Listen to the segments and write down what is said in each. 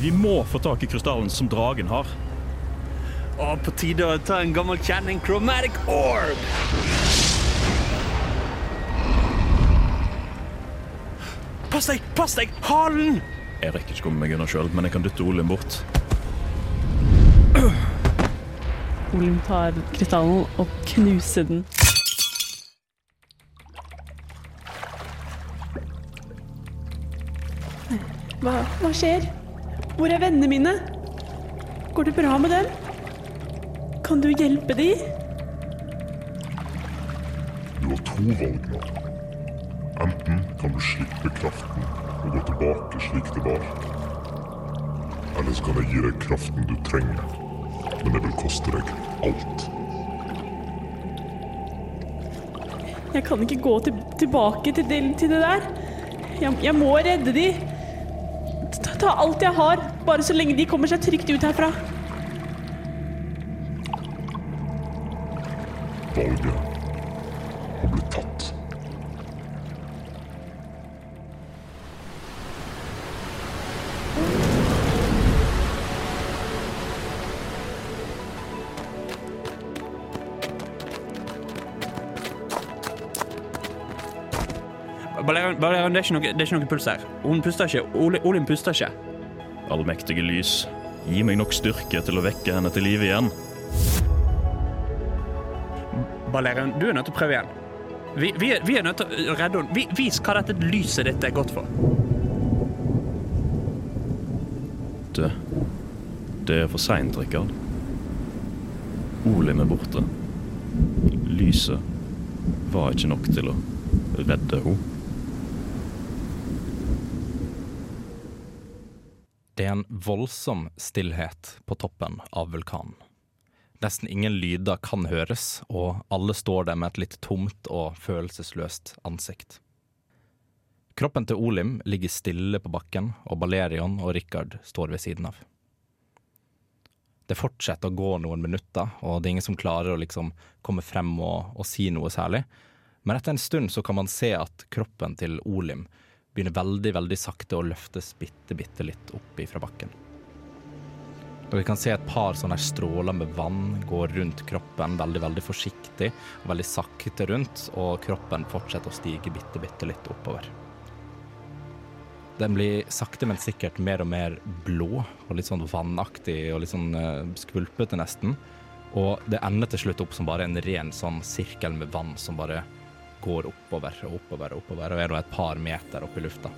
Vi må få tak i krystallen som dragen har. Og på tide å ta en gammel kjenning chromatic orb. Pass deg! Pass deg! Halen! Jeg rekker ikke komme meg unna sjøl, men jeg kan dytte Olin bort. Olin tar krystallen og knuser den. Hva, hva skjer? Hvor er vennene mine? Går det bra med dem? Kan du hjelpe de? Du har to valg nå. Enten kan du slippe kraften og gå tilbake slik det var. Eller så kan jeg gi deg kraften du trenger, men det vil koste deg alt. Jeg kan ikke gå til, tilbake til det, til det der. Jeg, jeg må redde de. Ta, ta alt jeg har, bare så lenge de kommer seg trygt ut herfra. Valget har blitt tatt. Balerian, det, det er ikke noe puls her. Hun puster ikke. Olin puster ikke. Allmektige lys, gi meg nok styrke til å vekke henne til live igjen. Balerion, du er nødt til å prøve igjen. Vi, vi, er, vi er nødt til å redde henne. Vi, vis hva dette lyset ditt er godt for. Det Det er for seint, Rikard. Olim er borte. Lyset var ikke nok til å redde henne. Det er en voldsom stillhet på toppen av vulkanen. Nesten ingen lyder kan høres, og alle står der med et litt tomt og følelsesløst ansikt. Kroppen til Olim ligger stille på bakken, og Balerion og Rikard står ved siden av. Det fortsetter å gå noen minutter, og det er ingen som klarer å liksom komme frem og, og si noe særlig. Men etter en stund så kan man se at kroppen til Olim begynner veldig, veldig sakte å løftes bitte, bitte litt opp ifra bakken. Dere kan se et par sånne stråler med vann gå rundt kroppen, veldig, veldig forsiktig og veldig sakte rundt, og kroppen fortsetter å stige bitte, bitte litt oppover. Den blir sakte, men sikkert mer og mer blå og litt sånn vannaktig og litt sånn uh, skvulpete nesten. Og det ender til slutt opp som bare en ren sånn sirkel med vann som bare går oppover og oppover og oppover, og er nå et par meter opp i lufta.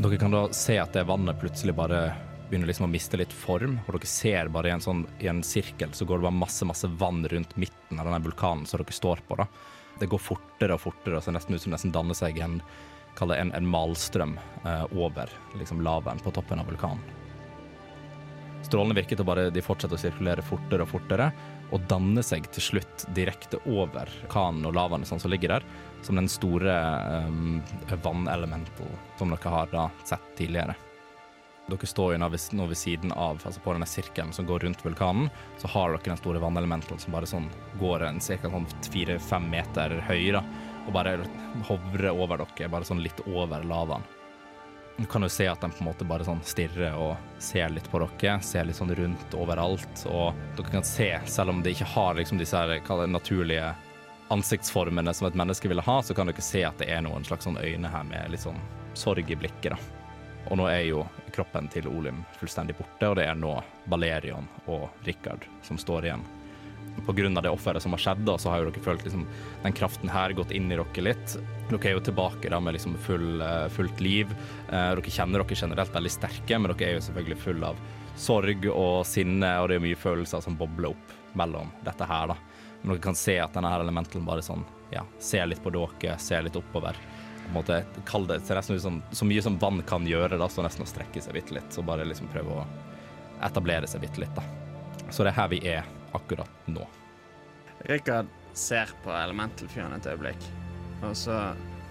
Dere kan da se at det vannet plutselig bare begynner liksom å miste litt form, og dere ser bare i en sånn i en sirkel så går det bare masse masse vann rundt midten av denne vulkanen som dere står på. da. Det går fortere og fortere, og ser nesten ut som det nesten danner seg en, en, en malstrøm eh, over liksom lavaen på toppen av vulkanen. Strålene virker til å bare de fortsetter å sirkulere fortere og fortere, og danner seg til slutt direkte over kanen og lavaen sånn som ligger der, som den store um, vannelemental som dere har da sett tidligere. Dere står jo nå ved, nå ved siden av, altså på denne sirkelen som går rundt vulkanen, så har dere den store vannelementen som bare sånn går en ca. Sånn fire-fem meter høy, da, og bare hovrer over dere, bare sånn litt over lavaen. Kan jo se at de på en måte bare sånn stirrer og ser litt på dere, ser litt sånn rundt overalt, og dere kan se, selv om de ikke har liksom disse her, det, naturlige ansiktsformene som et menneske ville ha, så kan dere se at det er noen slags sånn øyne her med litt sånn sorg i blikket, da. Og nå er jo kroppen til Olim fullstendig borte, og det er nå Balerion og Rikard som står igjen. Av det offeret som har skjedd, da, så har jo dere følt liksom, den kraften her gått inn i dere litt. Dere er jo tilbake da med liksom full, eh, fullt liv. Eh, dere kjenner dere generelt veldig sterke, men dere er jo selvfølgelig full av sorg og sinne, og det er mye følelser som bobler opp mellom dette her, da. Men dere kan se at denne her elementalen bare sånn, ja, ser litt på dere, ser litt oppover. På en måte, kall det, ser nesten ut som så mye som vann kan gjøre, da, så nesten å strekke seg bitte litt, så bare liksom prøve å etablere seg bitte litt, da. Så det er her vi er akkurat nå. Rikard ser på Elemental-fyren et øyeblikk, og så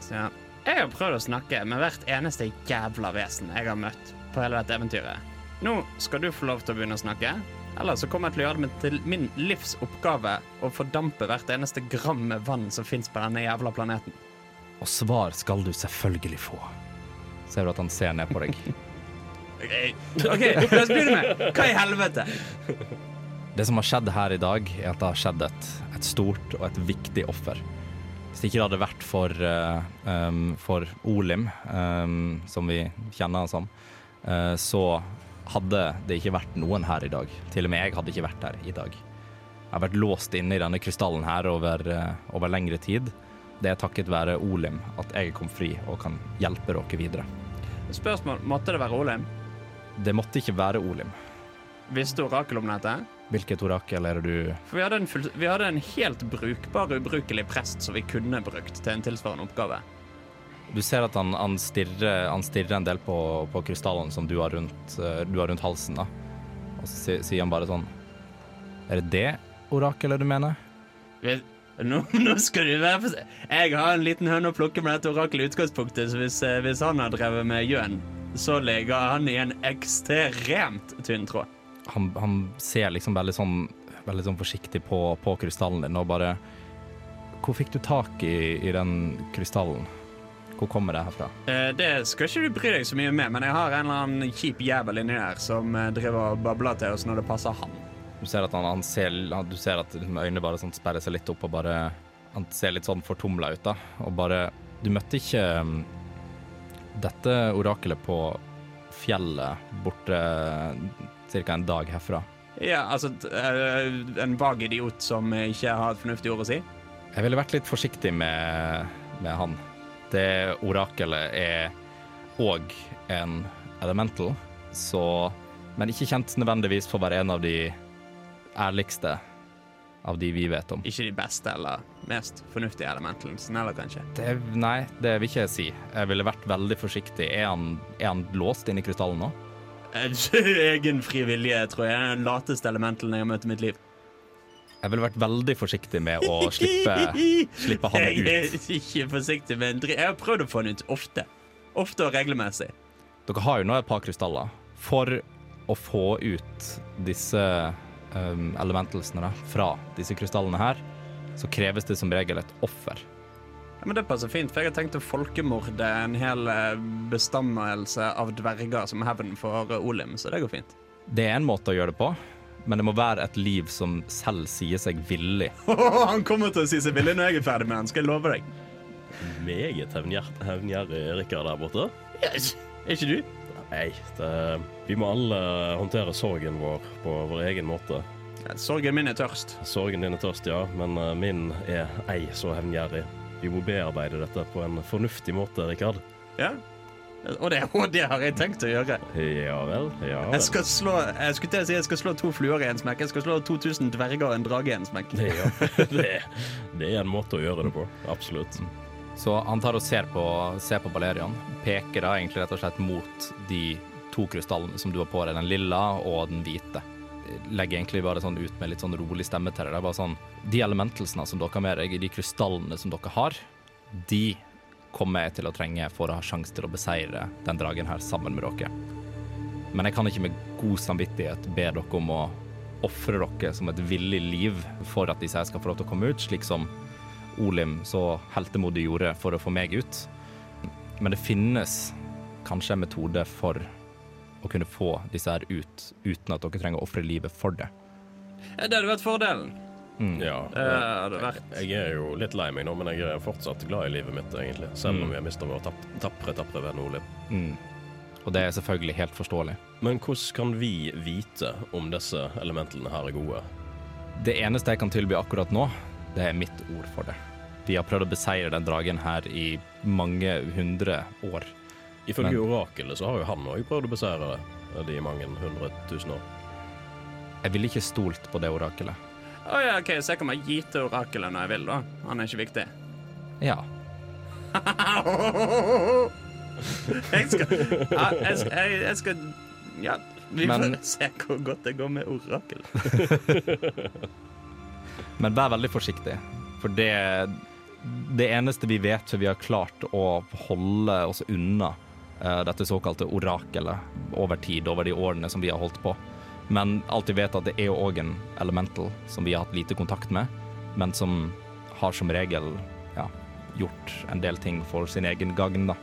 sier han Jeg har prøvd å snakke med hvert eneste jævla vesen jeg har møtt på hele dette eventyret. Nå skal du få lov til å begynne å snakke, eller så kommer jeg til å gjøre det til min livs oppgave å fordampe hvert eneste gram med vann som fins på denne jævla planeten. Og svar skal du selvfølgelig få. Ser du at han ser ned på deg? OK, ok, la oss begynne med Hva i helvete? Det som har skjedd her i dag, er at det har skjedd et, et stort og et viktig offer. Hvis ikke det hadde vært for, uh, um, for Olim, um, som vi kjenner han som, uh, så hadde det ikke vært noen her i dag. Til og med jeg hadde ikke vært her i dag. Jeg har vært låst inne i denne krystallen her over, uh, over lengre tid. Det er takket være Olim at jeg kom fri og kan hjelpe dere videre. Spørsmål, Måtte det være Olim? Det måtte ikke være Olim. Visste Orakel om dette? Hvilket orakel er det du For vi hadde, en full, vi hadde en helt brukbar, ubrukelig prest som vi kunne brukt til en tilsvarende oppgave. Du ser at han, han, stirrer, han stirrer en del på, på krystallen som du har rundt, eh, du har rundt halsen. da. Og så sier han bare sånn Er det det orakelet du mener? Nå, nå skal du være for Jeg har en liten høne å plukke med dette orakelet i utgangspunktet, så hvis, eh, hvis han har drevet med gjøn, så ligger han i en ekstremt tynn tråd. Han, han ser liksom veldig sånn, veldig sånn forsiktig på, på krystallen din og bare Hvor fikk du tak i, i den krystallen? Hvor kommer det herfra? Eh, Det skal ikke du bry deg så mye med, men jeg har en eller annen kjip jævel inni der som eh, driver og babler til oss når det passer han. Du ser at han, han ser, du ser at liksom øynene bare sånn sperrer seg litt opp og bare Han ser litt sånn fortumla ut, da. Og bare Du møtte ikke um, dette orakelet på fjellet borte ca. en dag herfra. Ja, altså eh, En vag idiot som ikke har et fornuftig ord å si. Jeg ville vært litt forsiktig med, med han. Det orakelet er òg en elemental, så Men ikke kjent nødvendigvis for å være en av de ærligste av de vi vet om. Ikke de beste eller mest fornuftige elementalene eller kanskje. Det, nei, det vil ikke jeg si. Jeg ville vært veldig forsiktig. Er han, er han låst inni krystallen nå? Egen fri vilje, tror jeg, er den lateste elementen jeg har møtt i mitt liv. Jeg ville vært veldig forsiktig med å slippe, slippe han Jeg er ikke forsiktig med en dri... Jeg har prøvd å få han ut ofte. Ofte og regelmessig. Dere har jo nå et par krystaller. For å få ut disse um, elementalsene fra disse krystallene her, så kreves det som regel et offer. Ja, men Det passer fint, for jeg har tenkt å folkemorde en hel eh, bestammelse av dverger som hevn for eh, Olim, så det går fint. Det er en måte å gjøre det på, men det må være et liv som selv sier seg villig. han kommer til å si seg villig når jeg er ferdig med han, skal jeg love deg. Meget hevngjer- hevngjerrig Rikard der borte. Yes. er ikke du? Nei, det, vi må alle håndtere sorgen vår på vår egen måte. Sorgen min er tørst. Sorgen din er tørst, ja, men eh, min er ei så hevngjerrig. Vi må bearbeide dette på en fornuftig måte, Rikard. Ja. Og det, og det har jeg tenkt å gjøre. Ja vel, ja Jeg vel. skal slå jeg skulle til å si jeg skal slå to fluer i en smekk. Jeg skal slå 2000 dverger og en drage i en smekk. Ja, det, det er en måte å gjøre det på. Absolutt. Så han tar og ser på, ser på Balerion, peker da egentlig rett og slett mot de to krystallene som du har på deg, den lilla og den hvite. Legger egentlig bare sånn ut med litt sånn rolig stemme til deg. Bare sånn De elementalsene som dere har med deg, de krystallene som dere har, de kommer jeg til å trenge for å ha sjanse til å beseire den dragen her sammen med dere. Men jeg kan ikke med god samvittighet be dere om å ofre dere som et villig liv for at disse her skal få lov til å komme ut, slik som Olim så heltemodig gjorde for å få meg ut. Men det finnes kanskje en metode for å kunne få disse her ut uten at dere trenger å ofre livet for det. Det hadde vært fordelen. Ja, Jeg, jeg er jo litt lei meg nå, men jeg er fortsatt glad i livet mitt, egentlig. Selv om vi har mista vår tapp, tapre, tapre venn Ole. Mm. Og det er selvfølgelig helt forståelig. Men hvordan kan vi vite om disse elementene her er gode? Det eneste jeg kan tilby akkurat nå, det er mitt ord for det. Vi har prøvd å beseire den dragen her i mange hundre år. Ifølge Men- orakelet så har jo han òg prøvd å beseire det de mange hundre tusen år. Jeg ville ikke stolt på det orakelet. Å ja, OK, så jeg kan bare gi til orakelet når jeg vil, da. Han er ikke viktig. Ja. Jeg skal Ja, jeg, jeg, jeg skal Ja, vi Men- får se hvor godt det går med orakelet. Men vær veldig forsiktig, for det Det eneste vi vet, for vi har klart å holde oss unna dette såkalte orakelet over tid, over de årene som vi har holdt på. Men alltid vet, at det er òg en elemental som vi har hatt lite kontakt med, men som har som regel ja, gjort en del ting for sin egen gagn, da.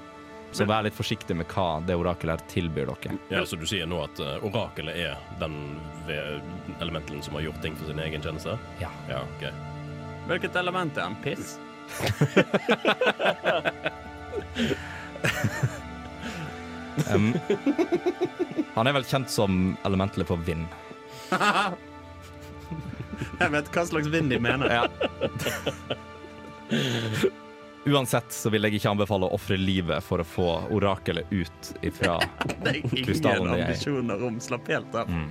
Så vær litt forsiktig med hva det orakelet her tilbyr dere. Ja, Så du sier nå at eh, orakelet er den elementalen som har gjort ting for sin egen tjeneste? Ja. Ja, okay. Hvilket element er en Piss? Um, han er vel kjent som elementet for vind. Jeg vet hva slags vind de mener. Ja. Uansett så vil jeg ikke anbefale å ofre livet for å få orakelet ut ifra Krystallen det er ingen ambisjoner om. Slapp helt av. mm.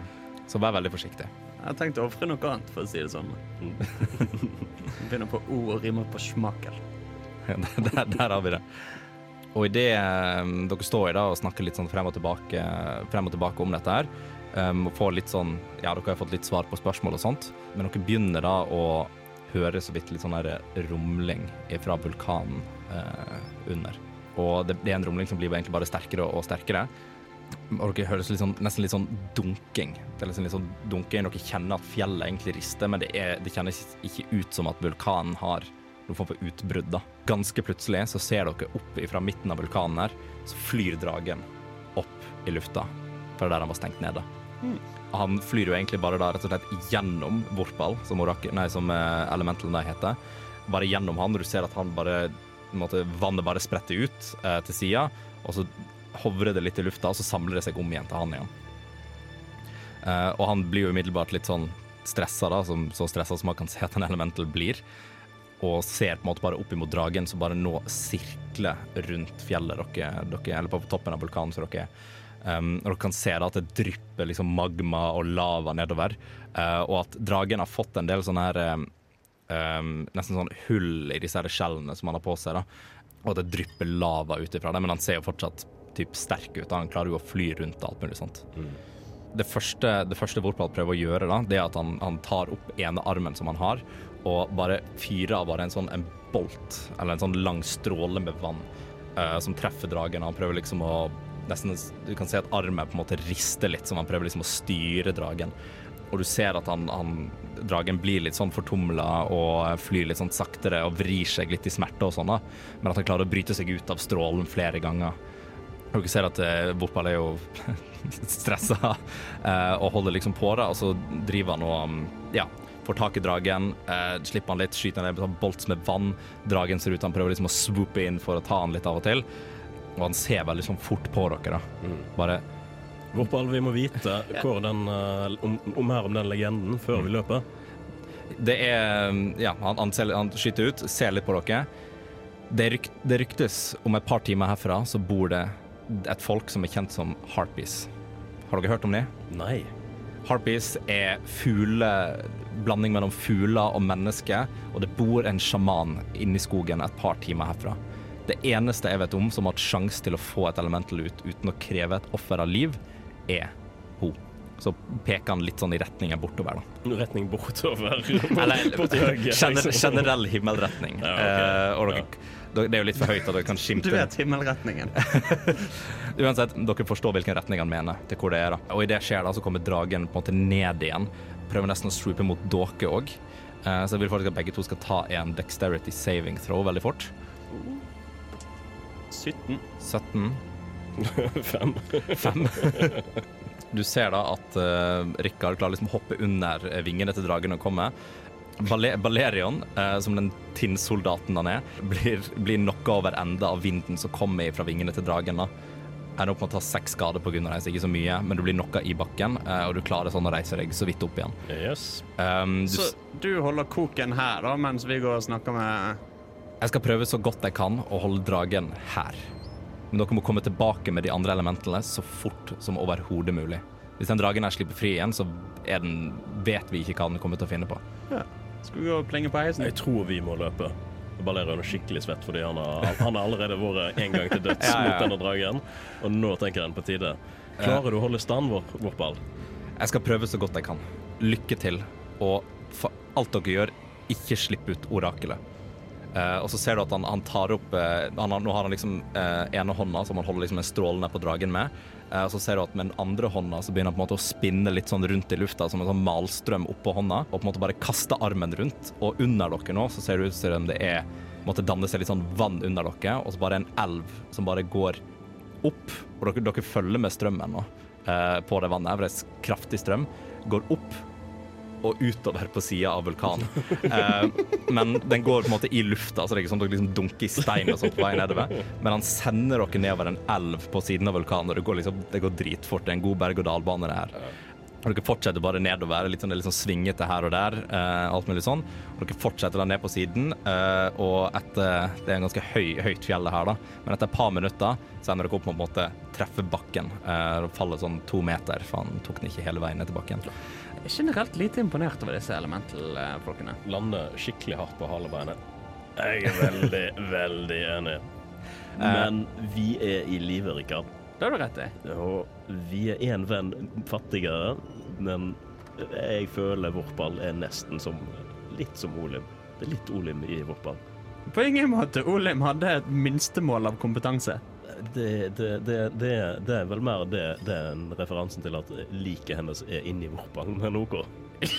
Så vær veldig forsiktig. Jeg har tenkt å ofre noe annet, for å si det sånn. Begynner på O og rimer på smakel. der, der har vi det. Og idet um, dere står i da og snakker litt sånn frem og tilbake, frem og tilbake om dette her, um, og får litt sånn Ja, dere har fått litt svar på spørsmål og sånt, men dere begynner da å høre så vidt litt sånn der rumling fra vulkanen uh, under. Og det, det er en rumling som blir egentlig bare sterkere og sterkere. Og dere hører litt sånn, nesten litt sånn dunking. Det er liksom litt sånn dunking. Dere kjenner at fjellet egentlig rister, men det, er, det kjennes ikke ut som at vulkanen har noen form for utbrudd. da. Ganske plutselig så ser dere opp fra midten av vulkanen her, så flyr dragen opp i lufta fra der han var stengt nede. Han flyr jo egentlig bare da rett og slett gjennom Vorpal, som, orakel, nei, som eh, elementalen da heter. Bare gjennom han, og du ser at han bare en måte, Vannet bare spretter ut eh, til sida, og så hovrer det litt i lufta, og så samler det seg om igjen til han igjen. Eh, og han blir jo umiddelbart litt sånn stressa, da, som, så stressa som man kan se at en elemental blir. Og ser på en måte bare opp imot dragen som bare nå sirkler rundt fjellet dere, dere eller på toppen av vulkanen. Så dere, um, og dere kan se da at det drypper liksom magma og lava nedover. Uh, og at dragen har fått en del sånne her um, um, Nesten sånn hull i disse her skjellene som han har på seg. da Og at det drypper lava ut ifra det, men han ser jo fortsatt typ sterk ut. da Han klarer jo å fly rundt og alt mulig sånt det første, det første Vorpal prøver å gjøre, da, det er at han, han tar opp ene armen som han har, og bare fyrer av bare en sånn en bolt, eller en sånn lang stråle med vann, uh, som treffer dragen. Han prøver liksom å nesten, Du kan se at armen på en måte rister litt, som han prøver liksom å styre dragen. Og du ser at han, han, dragen blir litt sånn fortumla og flyr litt sånn saktere og vrir seg litt i smerte og sånn. Men at han klarer å bryte seg ut av strålen flere ganger. Og Dere ser at Bopal Vorpal er jo stressa eh, og holder liksom på det, og så driver han og um, ja, får tak i dragen, eh, slipper han litt, skyter han sånn bolts med vann. Dragen ser ut han prøver liksom å swoope inn for å ta han litt av og til. Og han ser veldig sånn fort på dere, da. Bare Vorpal, vi må vite hvor den, eh, om, om her om den legenden før vi løper. Det er Ja, han, han, ser, han skyter ut, ser litt på dere. Det, ryk, det ryktes om et par timer herfra så bor det et folk som er kjent som harpies. Har dere hørt om det? Nei. Harpies er fugle, blanding mellom fugler og mennesker, og det bor en sjaman inni skogen et par timer herfra. Det eneste jeg vet om som har hatt sjanse til å få et elemental ut uten å kreve et offer av liv, er hun. Så peker han litt sånn i retningen bortover, da. Retning bortover. Eller gener generell himmelretning. Ja, okay. uh, og dere, Det er jo litt for høyt at dere kan Du skimte vet himmelretningen. Uansett, dere forstår hvilken retning han mener til hvor det er. da. Og i det skjer da, så kommer dragen på en måte ned igjen. Prøver nesten å swoope mot dere òg. Så jeg vil faktisk at begge to skal ta en dexterity saving throw veldig fort. 17. 17. Fem. Fem. Du ser da at uh, Rikard klarer liksom å hoppe under eh, vingene til dragen og komme. Bale Balerion, eh, som den tinnsoldaten han er, blir, blir knocka over ende av vinden som kommer fra vingene til dragen. da. ender opp med å ta seks skader på grunn av det, så ikke så mye, men du blir knocka i bakken, eh, og du klarer sånn å reise deg så vidt opp igjen. Yes. Um, du, Så du holder koken her, da, mens vi går og snakker med jeg skal prøve så godt jeg kan å holde dragen her. Men dere må komme tilbake med de andre elementene så fort som overhodet mulig. Hvis den dragen her slipper fri igjen, så er den, vet vi ikke hva den kommer til å finne på. Skal vi gå og plenge på heisen? Jeg tror vi må løpe. Balerion er skikkelig svett fordi han har, han har allerede vært en gang til døds Ja, ja, mot denne dragen, og nå tenker han på tide. Klarer du å holde stand, vår, vår ball? Jeg skal prøve så godt jeg kan. Lykke til, og for alt dere gjør, ikke slipp ut orakelet. Uh, og så ser du at han, han tar opp uh, han har, Nå har han liksom uh, ene hånda som han holder liksom en stråle ned på dragen med. Eh, og så ser du at med den andre hånda så begynner han på en måte å spinne litt sånn rundt i lufta som en sånn malstrøm oppå hånda, og på en måte bare kaste armen rundt. Og under dere nå så ser det ut som det er måtte danner seg litt sånn vann under dere, og så bare en elv som bare går opp, og dere, dere følger med strømmen nå eh, på det vannet, for det er kraftig strøm, går opp og utover på sida av vulkanen. Eh, men den går på en måte i lufta, så det er ikke sånn at dere liksom dunker i stein og sånt på vei nedover. Men han sender dere nedover en elv på siden av vulkanen, og det går, liksom, det går dritfort. Det er en god berg-og-dal-bane, det her. Og dere fortsetter bare nedover, litt sånn, det er litt sånn svingete her og der. Eh, alt mulig sånn. Og dere fortsetter da ned på siden, eh, og etter Det er en ganske høy, høyt fjell her, da. Men etter et par minutter så ender dere opp med å på en måte treffe bakken. Eh, og faller sånn to meter, for han tok den ikke hele veien ned til bakken. Er generelt lite imponert over disse elemental-folkene. Lander skikkelig hardt på halebeinet. Jeg er veldig, veldig enig. Men vi er i live, Rikard. Det har du rett i. Og vi er én venn fattigere, men jeg føler Vorpal er nesten som litt som Olim. Det er litt Olim i Vorpal. På ingen måte. Olim hadde et minstemål av kompetanse. Det, det, det, det, er vel mer det, det er en referansen til at liket hennes er inni Vorpal, men OK.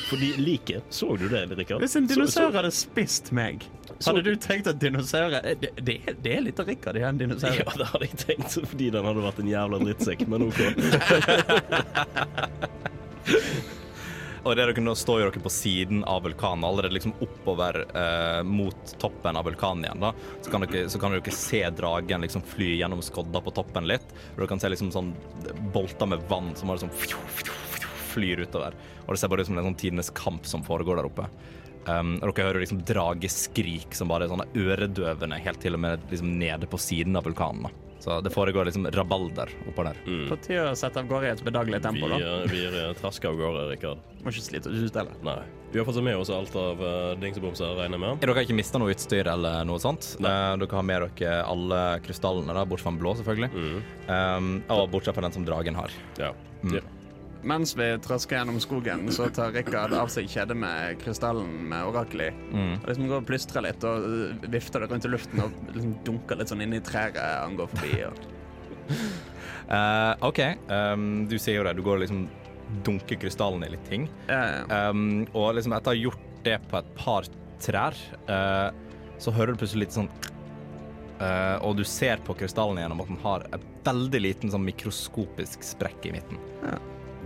Fordi liket Så du det, Rikard? Hvis en dinosaur hadde spist meg, hadde du tenkt at dinosaurer det, det, det er litt av Rikard i en dinosaur. Ja, det hadde jeg tenkt, fordi den hadde vært en jævla drittsekk, men OK. Og det dere nå står dere på siden av vulkanen, allerede liksom oppover eh, mot toppen av vulkanen igjen. da, Så kan dere, så kan dere se dragen liksom fly gjennom skodda på toppen litt. Og dere kan se liksom sånn bolter med vann som bare sånn flyr utover. Og det ser bare ut som en sånn tidenes kamp som foregår der oppe. Um, og dere hører liksom drageskrik som bare er sånne øredøvende helt til og med liksom nede på siden av vulkanen. da. Så det foregår liksom rabalder oppå der. På tide å sette av gårde i et bedagelig tempo, da. eh, vi er traska av gårde, Rikard. Må ikke slite oss ut heller. Nei. Vi har fått med oss alt av uh, dingsebomser, regner jeg med. Dere har ikke mista noe utstyr eller noe sånt? Eh, dere har med dere alle krystallene, da, bortsett fra den blå, selvfølgelig. Mm. Um, og bortsett fra den som dragen har. Ja. Mm. Ja. Mens vi trasker gjennom skogen, så tar Rikard av seg kjedet med krystallen med orakelet i. Mm. Og liksom går og plystrer litt og øh, vifter det rundt i luften og liksom dunker litt sånn inn i trærne han går forbi. Og... Uh, OK, um, du sier jo det. Du går og liksom dunker krystallen i litt ting. Ja, ja. Um, og liksom etter å ha gjort det på et par trær, uh, så hører du plutselig litt sånn Uh, Og du ser på krystallen gjennom at den har en veldig liten sånn mikroskopisk sprekk i midten.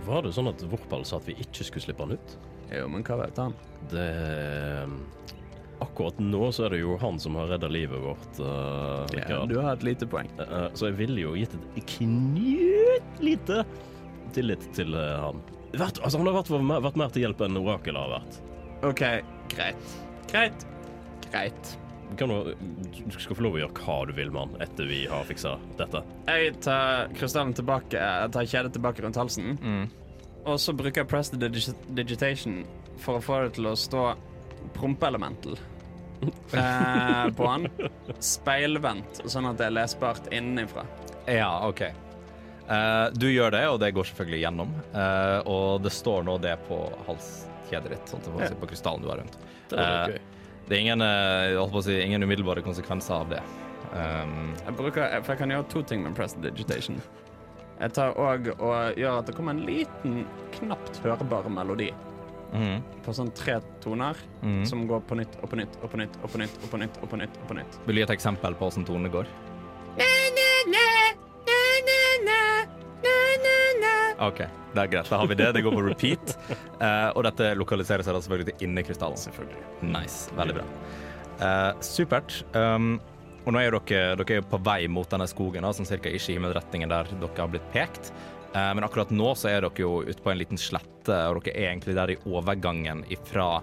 Var det sånn at Vorpal sa at vi ikke skulle slippe han ut? Jo, men hva vet han? Det Akkurat nå så er det jo han som har redda livet vårt, uh, Ja, du har et lite poeng. Uh, så jeg ville jo gitt et knøttlite tillit til uh, han. Vært, altså, han har vært, vært mer til hjelp enn orakelet har vært. OK, greit. Greit. Greit. Kan, du, du skal få lov å gjøre hva du vil med han etter vi har fiksa dette. Jeg tar krystallen tilbake, jeg tar kjedet tilbake rundt halsen. Og så bruker jeg press the digi digitation for å få det til å stå prompeelemental eh, på han. Speilvendt, sånn at det er lesbart innenfra. Ja, OK. Uh, du gjør det, og det går selvfølgelig gjennom. Uh, og det står nå det på halskjedet ditt, sånn at det på krystallen du har rundt. Det var litt Eh, gøy. Det er ingen, eh, holdt på å si, ingen umiddelbare konsekvenser av det. Um, Jeg, bruker, for jeg kan gjøre to ting med press digitation. Jeg tar òg og gjør at det kommer en liten, knapt hørbar melodi Mm. på sånn tre toner mm. som går på nytt og på nytt og på nytt og på nytt og på nytt og på nytt. og på nytt. Vil du gi et eksempel på hvordan tonene går? OK, det er greit. Da har vi det. Det går på repeat. Uh, og dette lokaliserer seg da selvfølgelig til inni krystallen. Selvfølgelig. Nice. Veldig bra. Uh, supert. Um, og nå er dere, dere er på vei mot denne skogen, da, sånn cirka i himmelretningen der dere har blitt pekt. Uh, men akkurat nå så er dere jo ute på en liten slette, og dere er egentlig der i overgangen ifra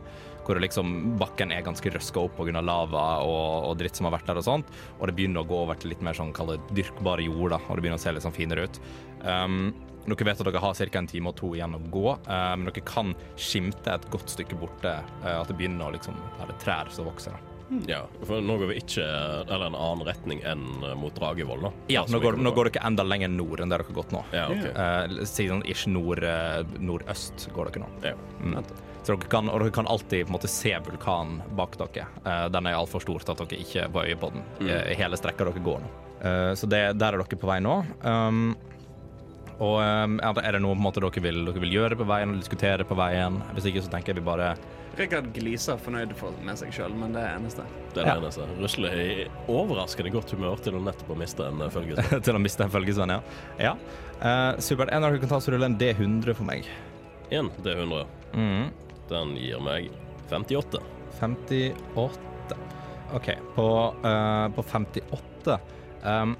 hvor det liksom bakken er ganske røska opp pga. lava og, og dritt som har vært der og sånt, og det begynner å gå over til litt mer sånn dyrkbare jord, da, og det begynner å se litt sånn finere ut. Um, dere vet at dere har ca. en time og to igjen å gå, eh, men dere kan skimte et godt stykke borte eh, at det begynner å liksom være trær som vokser. da. Ja, for nå går vi ikke Eller en annen retning enn eh, mot Dragevoll, da. Ja, nå går, nå går dere enda lenger nord enn der dere har gått nå. Ja, ok. Eh, siden sånn ish nord, eh, nordøst går dere nå. Ja. Mm. Så dere kan, og dere kan alltid på en måte se vulkanen bak dere. Eh, den er altfor stor til at dere ikke får øye på den Mm. i hele strekka dere går nå. Eh, så det, der er dere på vei nå. Um, og um, er det- noe på en måte dere vil, dere vil gjøre på veien, og diskutere på veien? Hvis ikke så tenker jeg vi bare Rikard gliser fornøyd for, med seg sjøl, men det er eneste. Det er Ja. det eneste. Rusle er i overraskende godt humør til å nettopp miste mista en eh, følgesvenn. til å miste en følgesvenn, ja. ja. Uh, supert. En av dere kan ta så rulle en D100 for meg. En D100. Mm. Den gir meg 58. 58. OK, på, uh, på 58 um,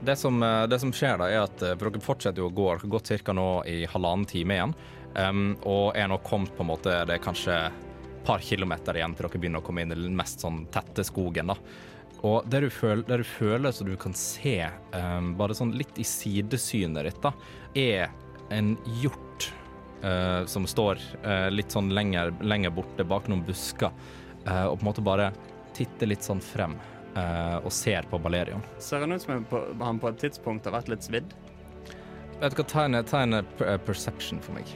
det, som, eh, det som skjer, da, er at eh, for dere fortsetter jo å gå. Dere ca. nå i halvannen time igjen. Um, og er nå kommet på en måte Det er kanskje et par kilometer igjen til dere begynner å komme inn i den mest sånn tette skogen. da. Og det du, føler, det du føler så du kan se, um, bare sånn litt i sidesynet ditt, da, er en hjort uh, som står uh, litt sånn lenger, lenger borte bak noen busker, uh, og på en måte bare titter litt sånn frem eh, og ser på Balerion. Ser han ut som en på, han på et tidspunkt har vært litt svidd? Vet du hva, tegnet en, per en eh, perception for meg.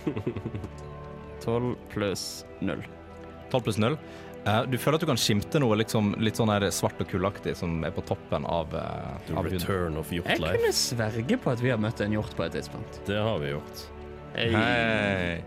12 pluss 0. 12 pluss 0. Eh, du føler at du kan skimte noe liksom, litt sånn her svart og kullaktig som er på toppen av, uh, The av huden. return of Jeg Hjortleif. kunne sverge på at vi har møtt en hjort på et tidspunkt. Det har vi gjort. Hei.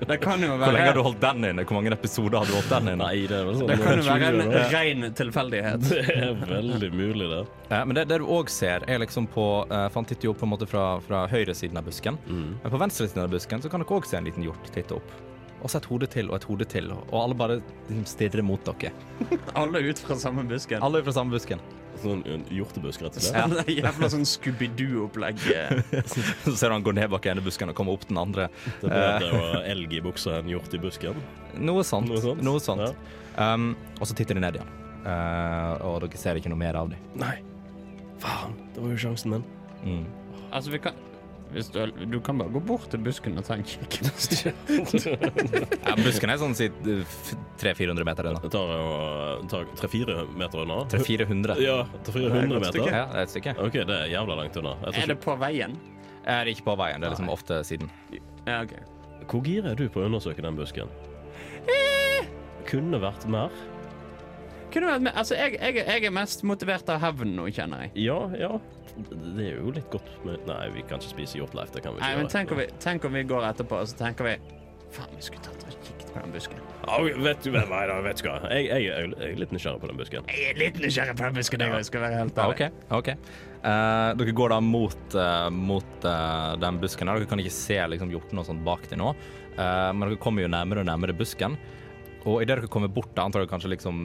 Det kan jo Hvor lenge har du holdt den inne? Hvor mange episoder har du holdt den inne? Nei, det er sånn Det kan jo være en ren tilfeldighet. Det er veldig mulig, det. Ja, men det, det du òg ser, er liksom på uh, Fant jo opp på en måte fra, fra høyresiden av busken. Mm. Men på venstresiden av busken så kan dere òg se en liten hjort titte opp. Og så et hode til og et hode til, og alle bare stirrer mot dere. Alle ut fra samme busken. Alle er fra samme busken. Sånn en hjortebusk, rett og slett. Ja. Det er jævla sånn Scooby-Doo-opplegg. Så ser du han gå ned bak ene busken og komme opp den andre. Det er bedre å ha elg i buksa enn hjort i busken. Noe sånt. Noe sånt. Noe sånt. Um, og så titter de ned igjen. uh, og dere ser ikke noe mer av dem. Nei. Faen, det var jo sjansen min. Mm. Altså, vi kan du, du kan bare gå bort til busken og ta en kikk. Ja, busken er sånn si 300-400 meter unna. Det tar jo tar tre-fire meter unna. 300-400. Ja, til 400 meter. Ja, det er et stykke. OK, det er jævla langt unna. Er det på veien? Jeg er ikke på veien, det er liksom ofte siden. Ja, OK. Hvor gira er du på å undersøke den busken? Eh. Kunne vært mer. Kunne vært mer. Altså, jeg, jeg, jeg er mest motivert av hevn nå, kjenner jeg. Ja, ja. Det er jo litt godt med Nei, vi kan ikke spise hjortleif. Det kan vi ikke Nei, men gjøre. tenk om vi, tenk om vi går etterpå, og så tenker vi Faen, vi skulle tatt og kikket på den busken. Ja, vet du hvem nei, da, vet du hva. Jeg, jeg, jeg, jeg er litt nysgjerrig på den busken. Jeg er litt nysgjerrig på den busken, jeg òg, skal være helt ærlig. OK. ok. Uh, dere går da mot, uh, mot uh, den busken. Dere kan ikke se liksom, hjorten og sånt bak til nå, Eh, men dere kommer jo nærmere og nærmere busken. Og idet dere kommer bort, da antar dere kanskje liksom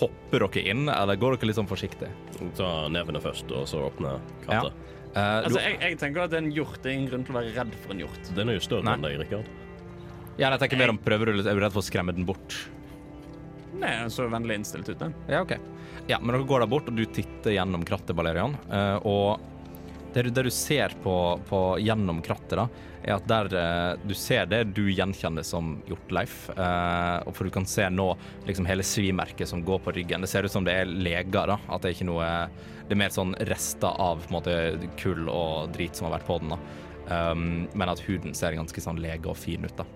Hopper dere inn, eller går dere litt sånn forsiktig? Ta nevene først, og så åpne krattet. Ja. Uh, Altså, jeg, jeg tenker at en hjort er ingen grunn til å være redd for en hjort. Den er jo større Nei. enn deg, Rikard. ja, jeg tenker mer om prøver du litt, Er du redd for å skremme den bort? Nei, den så vennlig innstilt ut, den. Ja, OK. Ja, men dere går der bort, og du titter gjennom krattet, Valerian, uh, og det det du ser på, på gjennom krattet, da, er at der eh, du ser det du gjenkjenner som Hjortleif. Eh, for du kan se nå liksom hele svimerket som går på ryggen. Det ser ut som det er leger, da. At det er ikke noe Det er mer sånn rester av på en måte kull og drit som har vært på den. da. Um, men at huden ser ganske sånn lege og fin ut, da.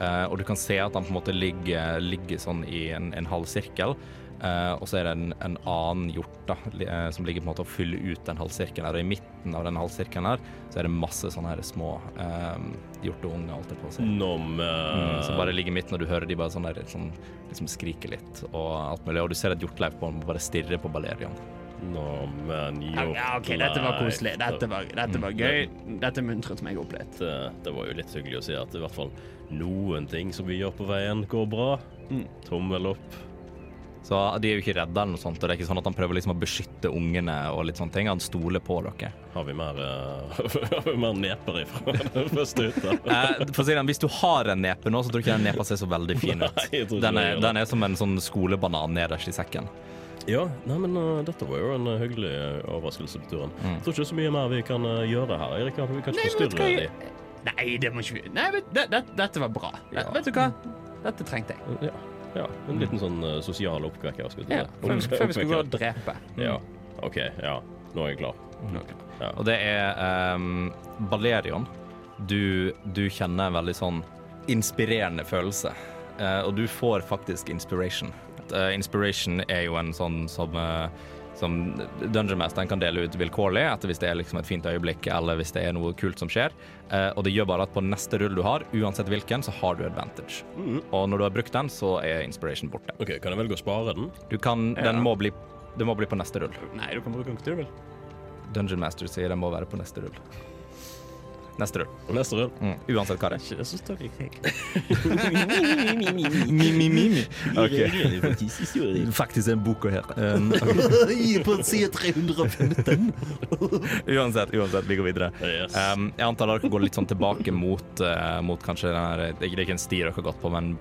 Uh, og du kan se at han på en måte ligger, ligger sånn i en, en halv sirkel. Eh, og så er det en, en annen hjort da, li- eh, som ligger på en måte og fyller ut den halvsirkelen. her. Og i midten av den halvsirkelen her, så er det masse sånne her små um, hjorteunger, alt det på å si. Nom Mm, eh, som bare ligger i midten, og du hører de bare sånn der, sånn, liksom skriker litt og alt mulig. Og du ser et hjortleif på den bare stirrer på Balerion. Nå, men hjortleif ja, OK, dette var koselig. Dette var, dette var gøy. Dette muntret meg opp litt. Det, det var jo litt hyggelig å si at i hvert fall noen ting som vi gjør på veien, går bra. Mm. Tommel opp. Så de er jo ikke redde eller noe sånt, og det er ikke sånn at han prøver liksom å beskytte ungene og litt sånne ting. Han stoler på dere. Har vi mer, uh, har vi mer neper ifra den første hytta? Eh, for å si det, Hvis du har en nepe nå, så tror ikke den nepa ser så veldig fin ut. Nei, jeg tror ikke Den er, den er som en sånn skolebanan nederst i sekken. Ja, nei, men uh, dette var jo en uh, hyggelig overraskelse på turen. Mm. Jeg tror ikke så mye mer vi kan gjøre her. Erik, vi kan ikke forstyrre dem. Nei, det må ikke vi Nei, men, det, det, dette var bra. Ja. Vet du hva? Dette trengte jeg. Ja, ja, en liten sånn uh, sosial oppvekker. Skal Ja, før, vi- før vi skal gå og drepe. Ja, OK. Ja, nå er jeg klar. Ja. Og det er um, Balerion. Du, du kjenner en veldig sånn inspirerende følelse. Uh, og du får faktisk inspiration. Uh, inspiration er jo en sånn som eh, som Dungeon Masteren kan dele ut vilkårlig etter hvis det er liksom et fint øyeblikk eller hvis det er noe kult som skjer. Eh, og det gjør bare at på neste rull du har, uansett hvilken, så har du advantage. Og når du har brukt den, så er inspiration borte. OK, kan jeg velge å spare den? Du kan, Ja. Den må bli det må bli på neste rull. Nei, du kan bruke den hva du vil. Dungeon Master sier den må være på neste rull. Neste rull. Neste rull. Mm. Uansett hva det er. Ikke det som står i krig. Mi-mi-mi. Faktisk en bok her. Um, På side 315. uansett, uansett, vi går videre. Um, jeg antar dere går litt sånn tilbake mot, uh, mot kanskje den her Det er ikke en sti dere har gått på, men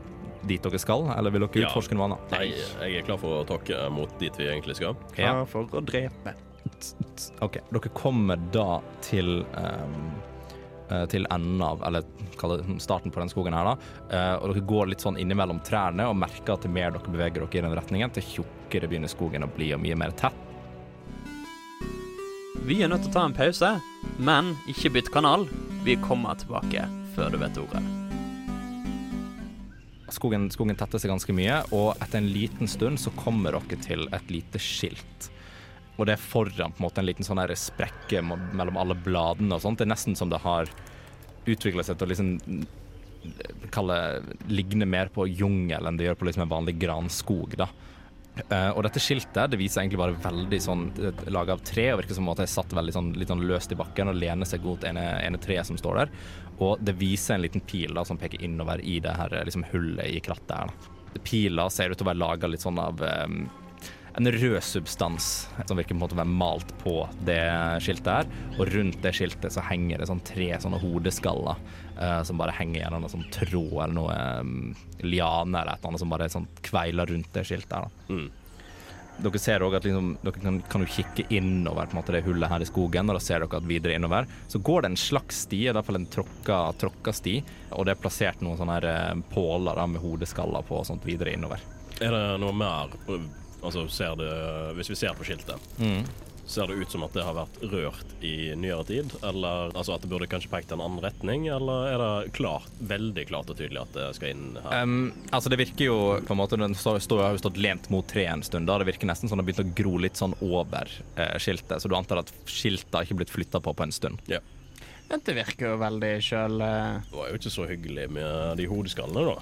dit dere skal? Eller vil dere utforske noe annet? Nei, jeg er klar for å takke mot dit vi egentlig skal. Ja. for å drepe. OK. Dere kommer da til um, til enden av, eller starten på den skogen her, da. Eh, og dere går litt sånn innimellom trærne og merker at til mer dere beveger dere i den retningen, til tjukkere begynner skogen å bli og mye mer tett. Vi er nødt til å ta en pause, men ikke bytt kanal. Vi kommer tilbake før du vet ordet. Skogen, skogen tetter seg ganske mye, og etter en liten stund så kommer dere til et lite skilt. Og det er foran på en måte en liten sånn sprekke mellom alle bladene og sånt. Det er nesten som det har utvikla seg til å liksom kalle ligne mer på jungel enn det gjør på liksom en vanlig granskog, da. Uh, og dette skiltet det viser egentlig bare veldig sånn laga av tre, og virker som om at det er satt veldig sånn, litt sånn løst i bakken og lener seg mot ene, ene treet som står der. Og det viser en liten pil da, som peker innover i det her liksom, hullet i krattet her. Pila ser ut til å være laga litt sånn av em, en rød substans som virker på en måte å være malt på det skiltet her. Og rundt det skiltet så henger det sånn tre sånne hodeskaller uh, som bare henger gjennom en sånn tråd eller noe um, liane eller et eller annet som bare sånn kveiler rundt det skiltet her. Mm. Dere ser også at liksom, dere kan, kan kikke innover på en måte, det hullet her i skogen, og da ser dere at videre innover så går det en slags sti, i hvert fall en tråkka, tråkka sti, og det er plassert noen sånne her, uh, påler da, med hodeskaller på og sånt videre innover. Er det noe mer Altså, ser det Hvis vi ser på skiltet, Mm. ser det ut som at det har vært rørt i nyere tid? Eller altså at det burde kanskje pekt i en annen retning? Eller er det klart, veldig klart og tydelig at det skal inn her? Um, altså Det virker jo på en måte Den står, står, har jo stått lent mot treet en stund. da Det virker nesten som det har begynt å gro litt sånn over eh, skiltet. Så du antar at skiltet har ikke blitt flytta på på en stund. ja. Dette virker jo veldig sjøl... Det var jo ikke så hyggelig med de hodeskallene, da.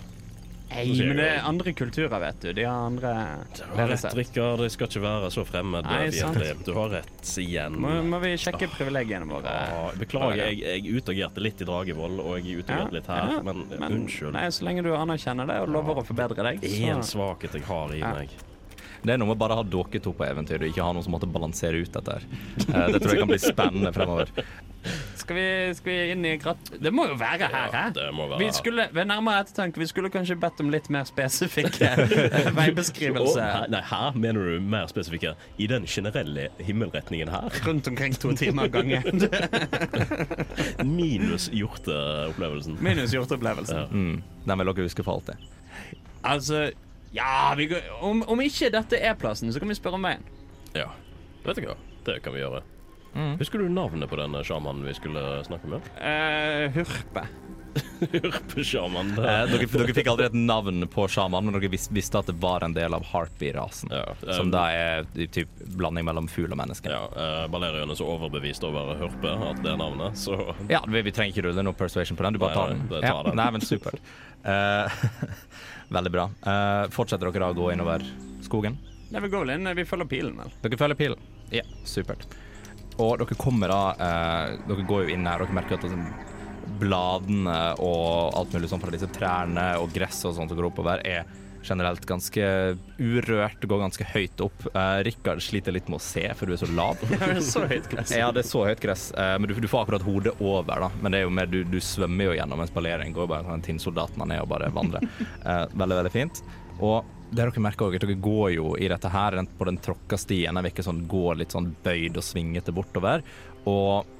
Nei, men det er andre kulturer, vet du. De har andre Du har rett. Rikard. Det skal ikke være så fremmed. Nei, sant. Du har rett igjen. Må, må vi sjekke privilegiene våre? Ja, beklager, jeg, jeg utagerte litt i Dragevoll, og jeg utagerte litt her, men, men unnskyld. Nei, så lenge du anerkjenner det og lover å forbedre deg, En så svakhet jeg har i Ja. meg. Det er noe med bare å ha dere to på eventyr og ikke ha noen som måtte balansere ut dette. her. Eh, det tror jeg kan bli spennende fremover. skal vi, skal vi inn i gratt... Det må jo være her, Ja, hæ? være Vi skulle, ved nærmere ettertanke, vi skulle kanskje bedt om litt mer spesifikke veibeskrivelse Å, nei, her mener du mer spesifikke i den generelle himmelretningen her? rundt omkring to timer av gangen. Minus hjorteopplevelsen. Minus hjorteopplevelsen. Ja. Mm. Den vil dere huske for alltid. Altså, ja vi om, om ikke dette er plassen, så kan vi spørre om veien. Ja. Vet du hva? Det kan vi gjøre. Mm. Husker du navnet på den sjamanen vi skulle snakke med? Eh, hurpe. Hurpesjaman. Eh, dere, dere fikk aldri et navn på sjamanen, men dere vis, visste at det var en del av harpy-rasen. Ja, eh, Som da er typ blanding mellom fugl og menneske. Ja, eh, Balerion er så overbevist over Hurpe at det er navnet, så Ja, vi, vi trenger ikke rulle noe persuasion på den, du bare tar tar nei, den. det tar ja, den. Nei, men supert. Eh, veldig bra. Eh, fortsetter dere da å gå innover skogen? Nei, vi går vel inn, vi følger pilen, vel. Dere følger pilen? Ja, supert. Og dere kommer da eh, Dere går jo inn her, dere merker at det, sånn, bladene og alt mulig sånn fra disse trærne og gress og sånt som går oppover, er generelt ganske urørt, går ganske høyt opp. Uh, Rikard sliter litt med å se, for du er så lav. så høyt gress. Ja, det er så høyt gress, Uh, men du, du får akkurat hodet over, da. Men det er jo mer, du, du svømmer jo gjennom en spalering, går bare som en tinnsoldat man er og bare vandrer. Uh, veldig, veldig fint. Og det dere merker også, at dere går jo i dette her på den tråkka stien. Den virker sånn, går litt sånn bøyd og svingete bortover. Og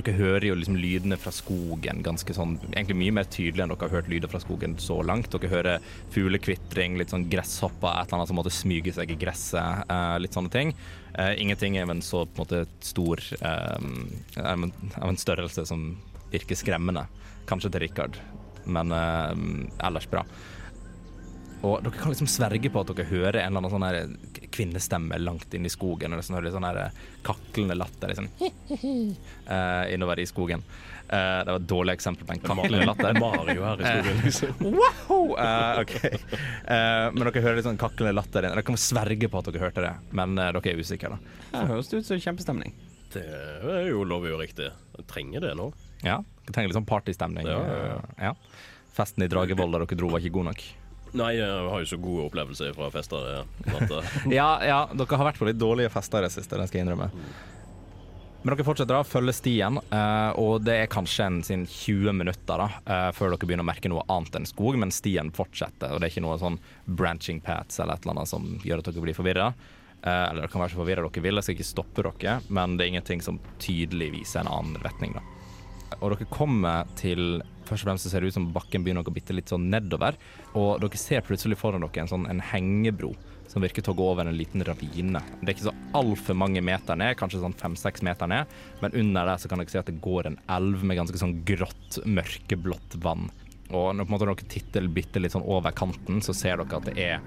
dere hører jo liksom lydene fra skogen ganske sånn Egentlig mye mer tydelig enn dere har hørt lyder fra skogen så langt. Dere hører fuglekvitring, litt sånn gresshopper, et eller annet som måtte smyge seg i gresset. Uh, litt sånne ting. Uh, ingenting er en så på en måte stor um, av en- en størrelse som virker skremmende. Kanskje til Rikard, men uh, ellers bra. Og dere kan liksom sverge på at dere hører en eller annen sånn kvinnestemme langt inn i skogen. Og liksom hører litt sånn her kaklende latter liksom, uh, innover i skogen. Uh, det var et dårlig eksempel på en kaklende latter. Mario her i skogen, liksom. Wow! Uh, ok. Eh, men dere hører litt sånn kaklende latter. Dere kan sverge på at dere hørte det, men eh, dere er usikre. da. Det høres ut som kjempestemning. Det er jo lovlig og riktig. Jeg trenger det nå. Ja, Dere trenger litt sånn partystemning. Ja, ja, Eh, ja. Festen i Dragevoll da dere dro, var ikke god nok. Nei, jeg har jo så gode opplevelser fra fester. eh, Ja, ja, dere har vært på litt dårlige fester i det siste, det skal jeg innrømme. Men dere fortsetter da, følger stien, eh, og det er kanskje en sin 20 minutter da, eh, før dere begynner å merke noe annet enn skog, men stien fortsetter, og det er ikke noe sånn branching paths eller et eller annet som gjør at dere blir forvirra. Eller dere kan være så forvirra dere vil, jeg skal ikke stoppe dere, men det er ingenting som tydelig viser en annen retning. da. Og dere kommer til Først og fremst ser det ut som bakken begynner å bitte litt sånn nedover. Og dere ser plutselig foran dere en sånn en hengebro som virker til å gå over en liten ravine. Det er ikke så altfor mange meter ned, kanskje sånn fem-seks meter ned, men under der så kan dere se at det går en elv med ganske sånn grått, mørkeblått vann. Og når måte dere titter bitte litt sånn over kanten, så ser dere at det er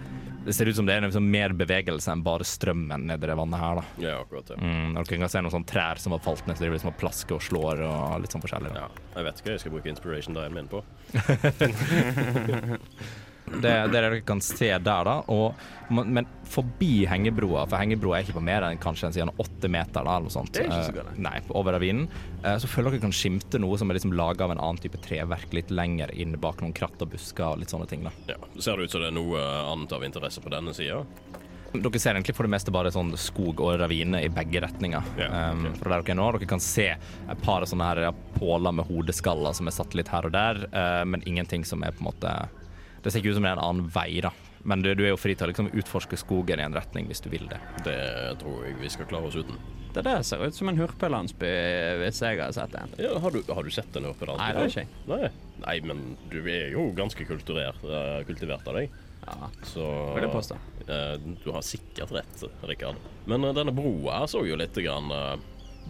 Det ser ut som det er liksom mer bevegelse enn bare strømmen nedi det vannet her, da. ja, akkurat det. Mm, dere kan se noen sånne trær som har falt ned, så de liksom plasker og slår og litt sånn forskjellig. Da. Ja, jeg vet hva jeg skal bruke inspiration dien min på. Det, er det dere kan se der, da. Og, men forbi hengebroa, for hengebroa er ikke på mer enn kanskje en åtte meter, da, eller noe sånt. Det er ikke så Eh, galt. Nei, over ravinen. Eh, Så føler dere kan skimte noe som er liksom laga av en annen type treverk litt lenger inn bak noen kratt og busker og litt sånne ting. da. Ja, Ser det ut som det er noe annet av interesse på denne sida? Dere ser egentlig for det meste bare sånn skog og ravine i begge retninger. Ja, um, fra der dere er nå. Dere kan se et par sånne her påler med hodeskaller som er satt litt her og der, uh, men ingenting som er på en måte Det ser ikke ut som det er en annen vei, da. Men du, du er jo fri til å liksom utforske skogen i en retning hvis du vil det. Det tror jeg vi skal klare oss uten. Det der ser ut som en hurpelandsby, hvis jeg har sett en. Ja, har, du, har du sett en hurpelandsby? Nei, det har ikke jeg. Nei. Nei, men du er jo ganske kulturert, eh, kultivert av deg. Ja, Så vil jeg påstå. eh, Du har sikkert rett, Rikard. Men eh, denne broa så jo litt grann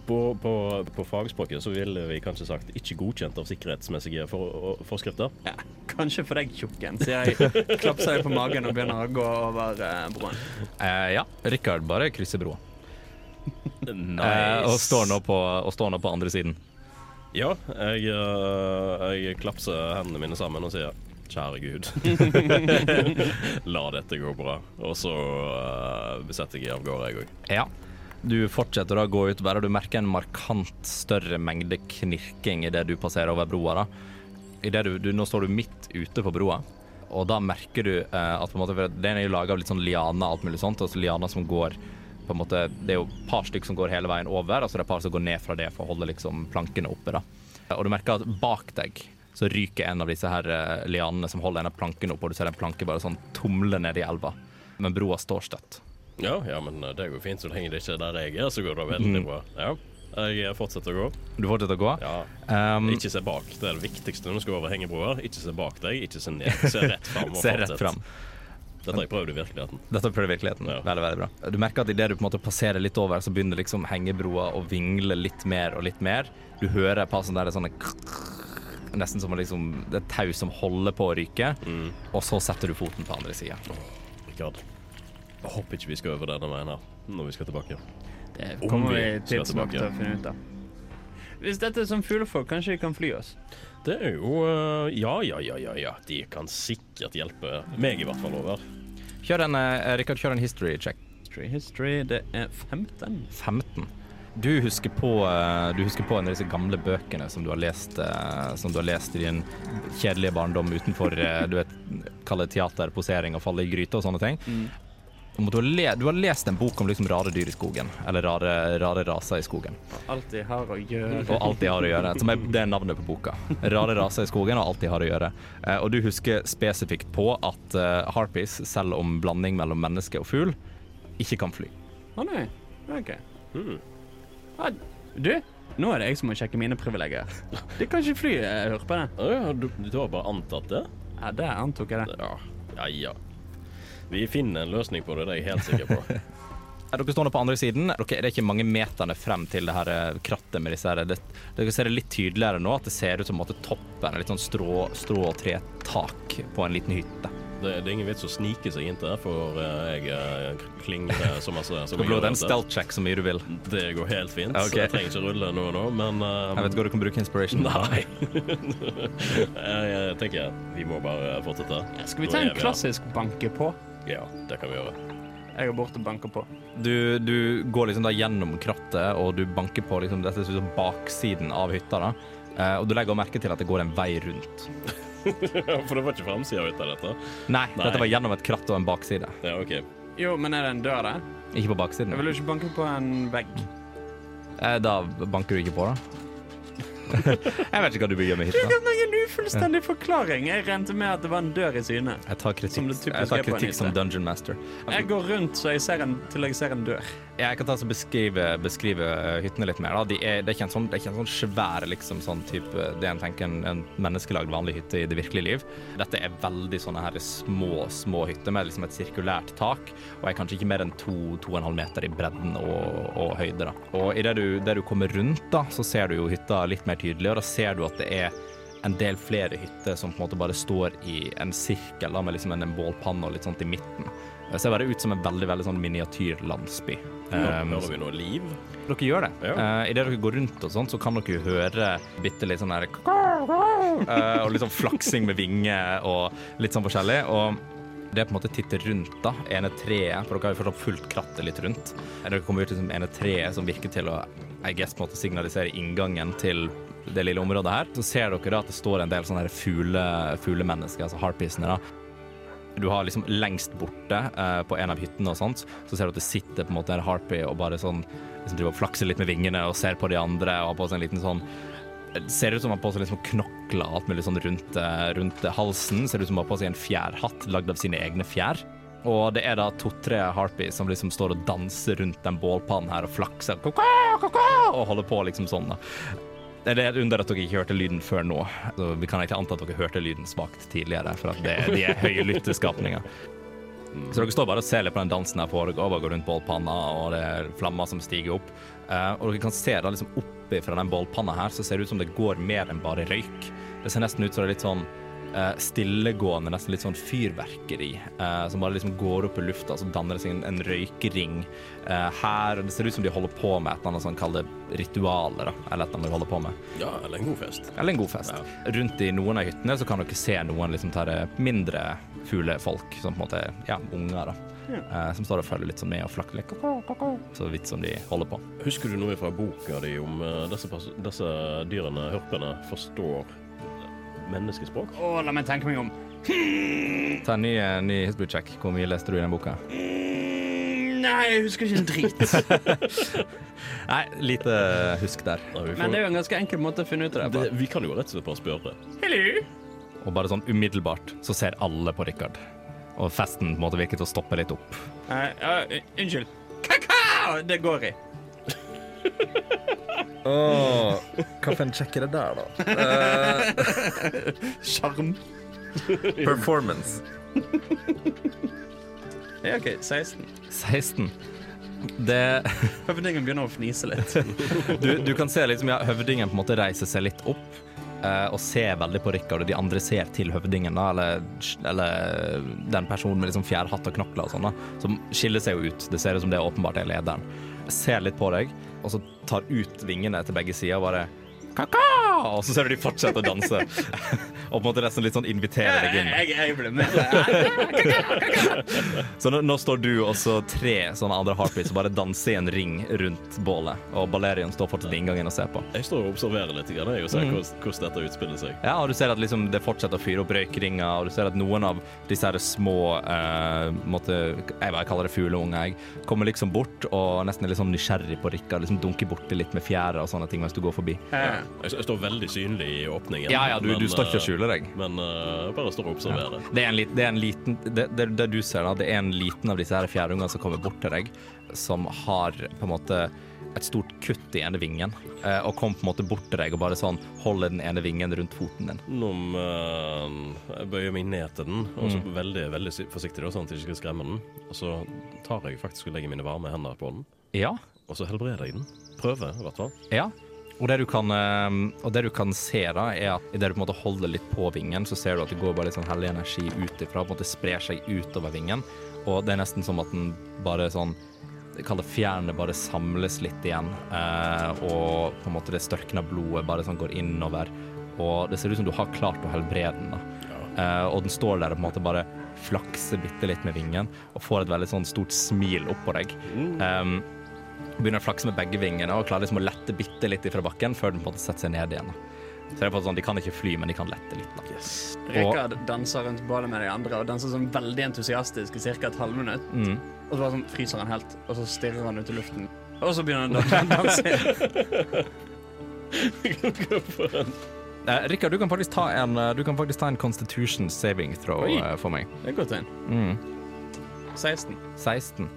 på, på, på fagspråket så ville vi kanskje sagt ikke godkjent av sikkerhetsmessige for, forskrifter. Ja, kanskje for deg, tjukken, sier jeg. Klapser deg på magen og begynner å gå over eh, broen. Eh, ja, Rikard bare krysser broa. Nice. Eh, og, står nå på, og står nå på andre siden. Ja, jeg, eh, jeg klapser hendene mine sammen og sier Kjære Gud, la dette gå bra. Og så uh, setter jeg av gårde, jeg òg. Ja. Du fortsetter å gå utover, og du merker en markant større mengde knirking idet du passerer over broa. du, du, nå står du midt ute på broa, og da merker du eh, at på en måte, den er jo laga av litt sånn lianer og alt mulig sånt. altså lianer som går på en måte, Det er jo et par stykker som går hele veien over, og så er det et par som går ned fra det for å holde liksom plankene oppe. da. Og du merker at bak deg så ryker en av disse her eh, lianene som holder en av plankene oppe, og du ser en planke bare sånn tumle ned i elva. Men broa står støtt. Ja, ja, men eh, det går fint så lenge det ikke er der jeg er, så går det veldig bra. Ja, jeg fortsetter å gå. Du fortsetter å gå. Ja. Um, Ikke se bak. Det er det viktigste når du skal over hengebroer. Ikke se bak deg, ikke se ned. Se rett fram. Se rett fram. Dette har jeg prøvd i virkeligheten. Dette har jeg prøvd i virkeligheten. Ja. Veldig, veldig bra. Du merker at idet du på en måte passerer litt over, så begynner liksom hengebroa å vingle litt mer og litt mer. Du hører et par det der, sånne Nesten som liksom, det er tau som holder på å ryke, Mm. og så setter du foten på andre sida. Rikard, jeg håper ikke vi skal over denne veien her når vi skal tilbake. Det kommer vi tidsnok tilbake. til å finne ut av. Hvis dette er som fuglefolk, kanskje de kan fly oss? Det er jo eh, Ja, ja, ja, ja. ja. De kan sikkert hjelpe meg, i hvert fall, over. Kjør en, eh, Rikard, kjør en history check. History, history, det er 15. 15. Du husker, på, eh, du husker på en av disse gamle bøkene som du har lest, som du har lest i din kjedelige barndom utenfor du vet, kall det teater, posering og falle i gryte og sånne ting. At Du, har le, du har lest en bok om liksom rare dyr i skogen, eller rare, rare raser i skogen. Alt de har å gjøre. Og alt de har å gjøre. Som er, det er navnet på boka. Rare raser i skogen og alt de har å gjøre. Eh, og du husker spesifikt på at eh, harpies, selv om blanding mellom menneske og fugl, ikke kan fly. Å nei. OK. Hmm. Ah, du, nå er det jeg som må sjekke mine privilegier. De kan ikke fly, jeg hører på det. Ja, du, du har bare antatt det? Ja, det antok jeg det. Ja. ja, ja. Vi finner en løsning på det, det er jeg helt sikker på. Er dere stående på andre siden? Dere, det er ikke mange meterne frem til det her eh, krattet med disse her. Det, dere ser det litt tydeligere nå, at det ser ut som at toppen er litt sånn strå, strå og tretak på en liten hytte. Det, det er ingen vits å snike seg inntil, for eh, jeg eh, klinger så masse som Du kan blåse en stealth check så mye du vil. Det går helt fint. Okay. så Jeg trenger ikke rulle nå nå, men eh, Jeg vet ikke hva du kan bruke inspiration. Nei. jeg, jeg tenker vi må bare fortsette. Skal vi ta en klassisk banke på? Ja, det kan vi gjøre. Jeg går bort og banker på. Du, du går liksom da gjennom krattet, og du banker på liksom dette ser ut som baksiden av hytta. da. Eh, og du legger merke til at det går en vei rundt. for det var ikke framsida av hytta, dette. Nei, Nei. dette var gjennom et kratt og en bakside. Ja, OK. Jo, men er det en dør der? Ikke på baksiden. Jeg vil jo ikke banke på en vegg. Eh, da banker du ikke på, da? jeg vet ikke hva du vil gjøre med Det hytta. er en ufullstendig forklaring. Jeg regnet med at det var en dør i syne. Jeg tar kritikk, som, kritikk som dungeon master. Jeg går rundt så jeg ser en, til jeg ser en dør. Jeg kan ta og beskrive, beskrive eh, hyttene litt mer. De er, det, er ikke en sånn, det er ikke en sånn svær liksom, sånn type, det en tenker en, en menneskelagd vanlig hytte i det virkelige liv. Dette er veldig sånne her små, små hytter med liksom et sirkulært tak, og er kanskje ikke mer enn to, to og en halv meter i bredden og, og høyde. Da. Og idet du, det du kommer rundt, da, så ser du jo hytta litt mer tydelig, og da ser du at det er en del flere hytter som på en måte bare står i en sirkel da, med liksom en bålpanne og litt sånt i midten. Det ser bare ut som en veldig veldig sånn miniatyrlandsby. Um, hører vi noe liv. dere gjør det. Ja. Uh, Idet dere går rundt og sånn, så kan dere høre bitte litt sånn der uh, Og litt sånn flaksing med vinger og litt sånn forskjellig. Og det er på en måte titte rundt, da. Ene treet, for dere har jo fortsatt fulgt krattet litt rundt. Dere kommer ut til som ene treet som virker til å I guess, på en måte signalisere inngangen til det lille området her. Så ser dere da at det står en del sånne fugle, fuglemennesker, altså harpisene, da. Du har liksom lengst borte eh, på en av hyttene og sånt, så ser du at det sitter på en måte en harpy og bare sånn liksom driver og flakser litt med vingene og ser på de andre og har på seg en liten sånn Ser ut som han har på seg liksom knokler alt mulig sånn rundt, eh, rundt halsen. Ser ut som han har på seg en fjærhatt lagd av sine egne fjær. Og det er da to-tre harpies som liksom står og danser rundt den bålpannen her og flakser og holder på liksom sånn. da. Det er et under at dere ikke hørte lyden før nå. Så vi kan ikke anta at dere hørte lyden svakt tidligere, for at det, de er høye lytteskapninger. Så dere står bare og ser litt på den dansen her foregår, og går rundt bålpanna, og det er flammer som stiger opp. Uh, og dere kan se da liksom oppi fra den bålpanna her, så ser det ut som det går mer enn bare røyk. Det ser nesten ut som det er litt sånn eh, stillegående, nesten litt sånn fyrverkeri, eh, som bare liksom går opp i lufta, så danner det seg en, en røykring eh, her. Det ser ut som de holder på med et eller annet sånn, kall det ritualer, da, eller et eller annet de holder på med. Ja, eller en god fest. Eller en god fest. Rundt i noen av hyttene så kan dere se noen liksom ta det mindre fuglefolk, som på en måte ja, unger, da. Ja. som står og følger litt sånn med og flakker litt så vidt som de holder på. Husker du noe fra boka di om eh, disse, disse dyrene, hørpene, forstår menneskespråk? Å, la meg tenke meg om. Ta en ny, eh, ny history check. Hvor mye leste du i den boka? Mm, Nei, jeg husker ikke en drit. Nei, lite husk der. Nei, får, Men det er jo en ganske enkel måte å finne ut av det det, vi kan jo rett og slett bare spørre. Hello. Og bare sånn umiddelbart så ser alle på Richard. Og festen på en måte virker til å stoppe litt opp. Uh, uh, unnskyld. Kakao! Det går i. Oh, for check er det der, da? Sjarm. performance. Ja, OK. 16. 16. Det Høvdingen begynner å fnise litt. du, du kan se liksom, ja, høvdingen på en måte reiser seg litt opp uh, og ser veldig på Rikard, og de andre ser til høvdingen, da, eller, eller den personen med liksom fjærhatt og knokler og sånn, som skiller seg jo ut. Det ser ut som det åpenbart er lederen. Ser litt på deg, og så tar ut vingene til begge sider og bare Kaka! Og så ser du de fortsetter å danse. Og på en måte nesten litt sånn inviterer deg inn. Jeg, jeg ble med. Så nå, nå står du og så tre sånne andre heartbeats og bare danser i en ring rundt bålet. Og Balerion står fortsatt i inngangen og ser på. Jeg står og observerer litt grann, jeg, og ser hvordan, hvordan dette utspiller seg. Ja, og du ser at liksom det fortsetter å fyre opp røykringer, og du ser at noen av disse her små uh, måtte, Jeg bare kaller det fugleunger, jeg. Kommer liksom bort og nesten er litt sånn nysgjerrig på Rikard. Liksom dunker borti litt med fjæra og sånne ting mens du går forbi. Ja. Jeg, jeg står veldig synlig i åpningen. Ja, ja, du, du står ikke og eh, skjuler deg. Men uh, bare står og observerer. Det er en, det, er en liten det, det, det du ser da, det er en liten av disse her fjærungene som kommer bort til deg, som har på en måte et stort kutt i ene vingen, eh, og kom på en måte bort til deg og bare sånn holder den ene vingen rundt foten din. Nå eh, jeg bøyer meg ned til den, og Mm. så veldig veldig forsiktig, da, sånn at jeg ikke skal skremme den. Og så tar jeg faktisk og legger mine varme hender på den, Ja, og så helbreder jeg den. Prøver, i hvert fall. ja. Og det, du kan, eh, og det du kan se, da, er at idet du på en måte holder litt på vingen, så ser du at det går bare litt sånn hellig energi ut ifra, på en måte sprer seg utover vingen. Og det er nesten som at den bare sånn Kall det fjærene bare samles litt igjen, eh, og på en måte det størkna blodet bare sånn går innover. Og det ser ut som du har klart å helbrede den. da. Eh, og den står der og på en måte bare flakser bitte litt med vingen og får et veldig sånn stort smil oppå deg. Um, begynner å flakse med begge vingene og klarer liksom å lette bitte litt fra bakken før den på en måte setter seg ned igjen. Så det er på en måte sånn, De kan ikke fly, men de kan lette litt. da. Rikard danser rundt bålet med de andre og danser sånn veldig entusiastisk i ca. et halvminutt. Mm. Og så bare sånn fryser han helt, og så stirrer han ut i luften. Og så begynner han å danse. Eh, Rikard, du kan faktisk ta en, eh, du kan faktisk ta en constitution saving throw Oi. eh, for meg. Det er godt tegn. Mm. 16. 16.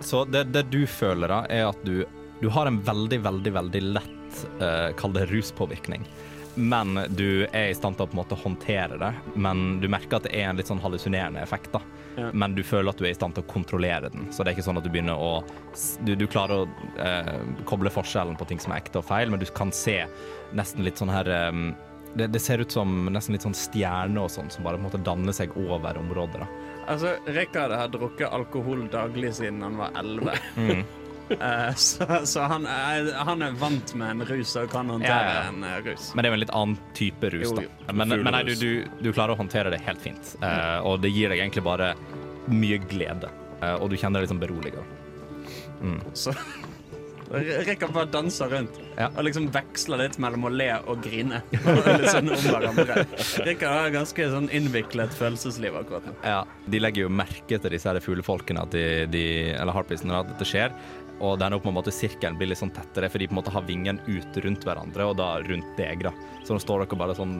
Så det, det du føler da, er at du, du har en veldig, veldig, veldig lett, uh, kall det ruspåvirkning. Men du er i stand til å på en måte håndtere det. Men du merker at det er en litt sånn hallusinerende effekt. da. Ja. Men du føler at du er i stand til å kontrollere den. Så det er ikke sånn at du begynner å Du, du klarer å eh, koble forskjellen på ting som er ekte og feil, men du kan se nesten litt sånn her um, det, det ser ut som nesten litt sånn stjerne og sånn som bare på en måte danner seg over området. da. Altså, Rikard har drukket alkohol daglig siden han var 11. Mm. uh, så så han, er, han er vant med en rus og kan håndtere Ja, ja, en eh, rus. Men det er jo en litt annen type rus, Jo, da. Men, men nei, du, du, du klarer å håndtere det helt fint. Eh, og det gir deg egentlig bare mye glede. Uh, og du kjenner deg litt sånn beroliget. Så Rikard bare danser rundt Ja. og liksom veksler litt mellom å le og grine. Litt sånn om hverandre. Rikard har ganske sånn innviklet følelsesliv akkurat nå. Ja, de legger jo merke til disse her fuglefolkene, at de, de, eller harpisene, at dette skjer. Og den på en måte sirkelen blir litt sånn tettere, for de på en måte har vingen ut rundt hverandre, og da rundt deg, da. Så nå står dere bare sånn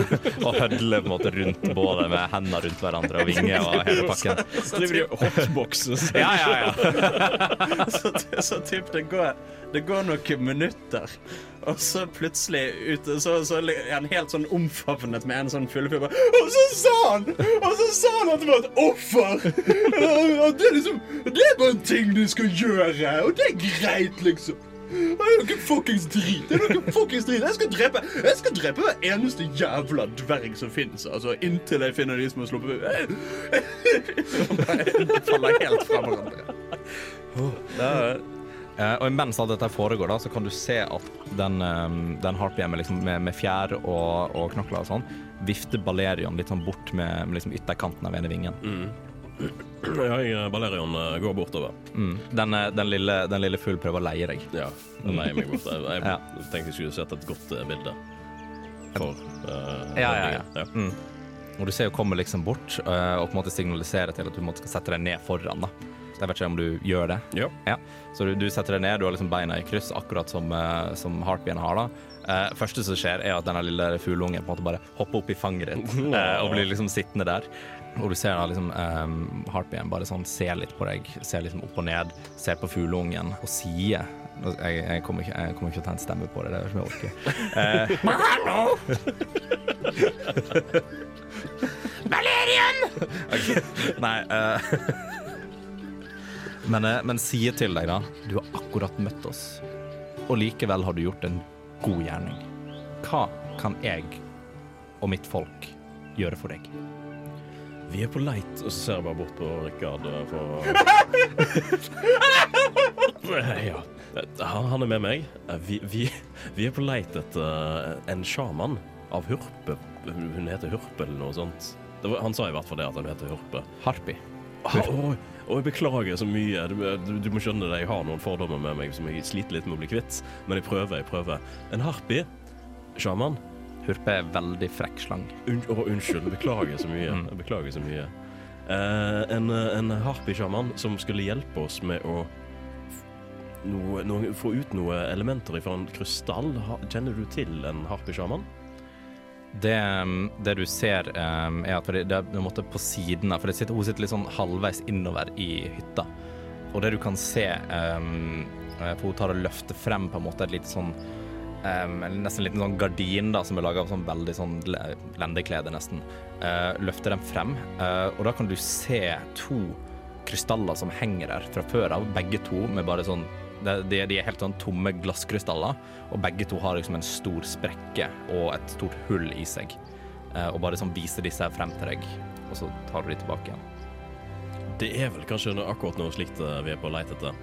og hødler på en måte rundt bålet med hendene rundt hverandre og vinger og hele pakken. Så driver de og hotboxer seg. Ja, ja, ja. Så, så typ det går, det går noen minutter, og så plutselig ute Så, så er han helt sånn omfavnet med en sånn fuglefugl. Og så sa han Og så sa han at det var et offer! Og det er liksom Det er bare en ting du skal gjøre, og det er greit, liksom. Det er noe fuckings drit. Er noe fuckings drit. Jeg skal drepe Jeg skal drepe hver eneste jævla dverg som fins. Altså, inntil jeg finner de som har sluppet ut. De faller helt fra hverandre. Er Eh, og mens alt dette foregår, da, så kan du se at den, um, den harpien med, liksom, med, med fjær og, og knokler og sånn, vifter Balerion litt sånn bort med, med liksom ytterkanten av ene vingen. Ja, jeg, Balerion eh, går bortover. Mm. Den, eh, den, lille, den lille fugl prøver å leie deg. Ja, den leier meg bort. Jeg, jeg Ja. tenkte jeg skulle sett et godt eh, bilde for uh, Ja, ja, ja. ja. Mm. Og du ser jo kommer liksom bort uh, og på en måte signaliserer til at du skal sette deg ned foran. da. Jeg vet ikke om du gjør det. Ja. Så du, du setter deg ned, du har liksom beina i kryss, akkurat som, uh, som harpien har. da. Uh, første som skjer, er at denne lille fugleungen på en måte bare hopper opp i fanget ditt uh, og blir liksom sittende der. Og du ser da liksom um, harpien bare sånn ser litt på deg, ser liksom opp og ned, ser på fugleungen og sier jeg, jeg, kommer ikke, jeg kommer ikke til å ta en stemme på det, det er ikke jeg orker. Uh, Valerian! Okay. Nei uh, men, eh, men sier til deg, da Du har akkurat møtt oss, og likevel har du gjort en god gjerning. Hva kan jeg og mitt folk gjøre for deg? Vi er på leit, og så ser jeg bare bort på Rikard eh, for Ja. Han han er med meg. Eh, Vi, vi, vi er på leit etter eh, en sjaman av hurpe, Hun heter Hurpe eller noe sånt. Det var, han sa i hvert fall det, at hun heter Hurpe. Harpi. Ah, og å, jeg beklager så mye. Du, du, du må skjønne det, jeg har noen fordommer med meg som jeg sliter litt med å bli kvitt. Men jeg prøver, jeg prøver. En harpi, Sjaman. Hurpe er veldig frekk slang. Un oh, unnskyld. Beklager så mye. Mm. Beklager så mye. Uh, en en harpy-sjaman som skulle hjelpe oss med å noe, noe, få ut noe elementer fra en krystall. Kjenner du til en harpy-sjaman? Det, um, det du ser, um, er at fordi det er måte på siden av For det sitter, hun sitter litt sånn halvveis innover i hytta. Og det du kan se um, eh, For hun tar og løfter frem på en måte et lite sånn um, Nesten en liten sånn gardin da, som er laga av sånn veldig sånn le- lendeklede, nesten. Uh, løfter dem frem, uh, og da kan du se to krystaller som henger der fra før av, begge to med bare sånn de, de er helt sånn tomme glasskrystaller, og begge to har liksom en stor sprekke og et stort hull i seg. Uh, og bare sånn viser disse her frem til deg, og så tar du de tilbake igjen. Det er vel kanskje akkurat noe slikt vi er på leit etter.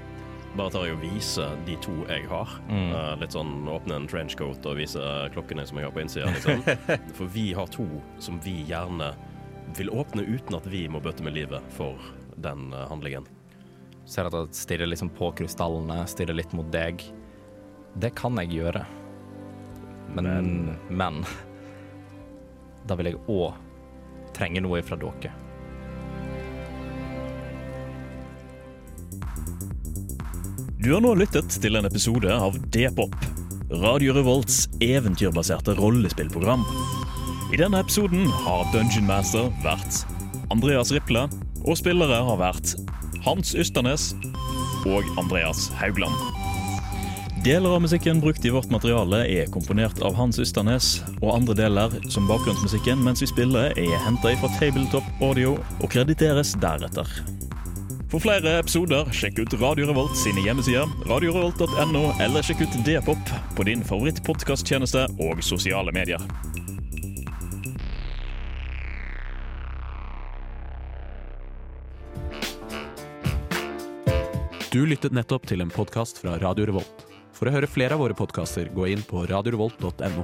Bare tar jeg og viser de to jeg har. Mm. Uh, litt sånn åpne en trenchcoat og vise klokkene som jeg har på innsida. Liksom. For vi har to som vi gjerne vil åpne uten at vi må bøte med livet for den uh, handlingen. Ser at jeg stirrer liksom på krystallene, stirrer litt mot deg. Det kan jeg gjøre. Men, men, Da vil jeg òg trenge noe ifra dere. Du har nå lyttet til en episode av D-pop, Radio Revolts eventyrbaserte rollespillprogram. I denne episoden har Dungeon Master vært Andreas Riple, og spillere har vært Hans Ysternes og Andreas Haugland. Deler av musikken brukt i vårt materiale er komponert av Hans Ysternes, og andre deler, som bakgrunnsmusikken mens vi spiller, er henta fra Tabletop Audio og krediteres deretter. For flere episoder, sjekk ut Radio Revolt sine hjemmesider, radiorevolt.no, eller sjekk ut D-pop på din favorittpodkasttjeneste og sosiale medier. Du lyttet nettopp til en podkast fra Radio Revolt. For å høre flere av våre podkaster, gå inn på radiorevolt.no.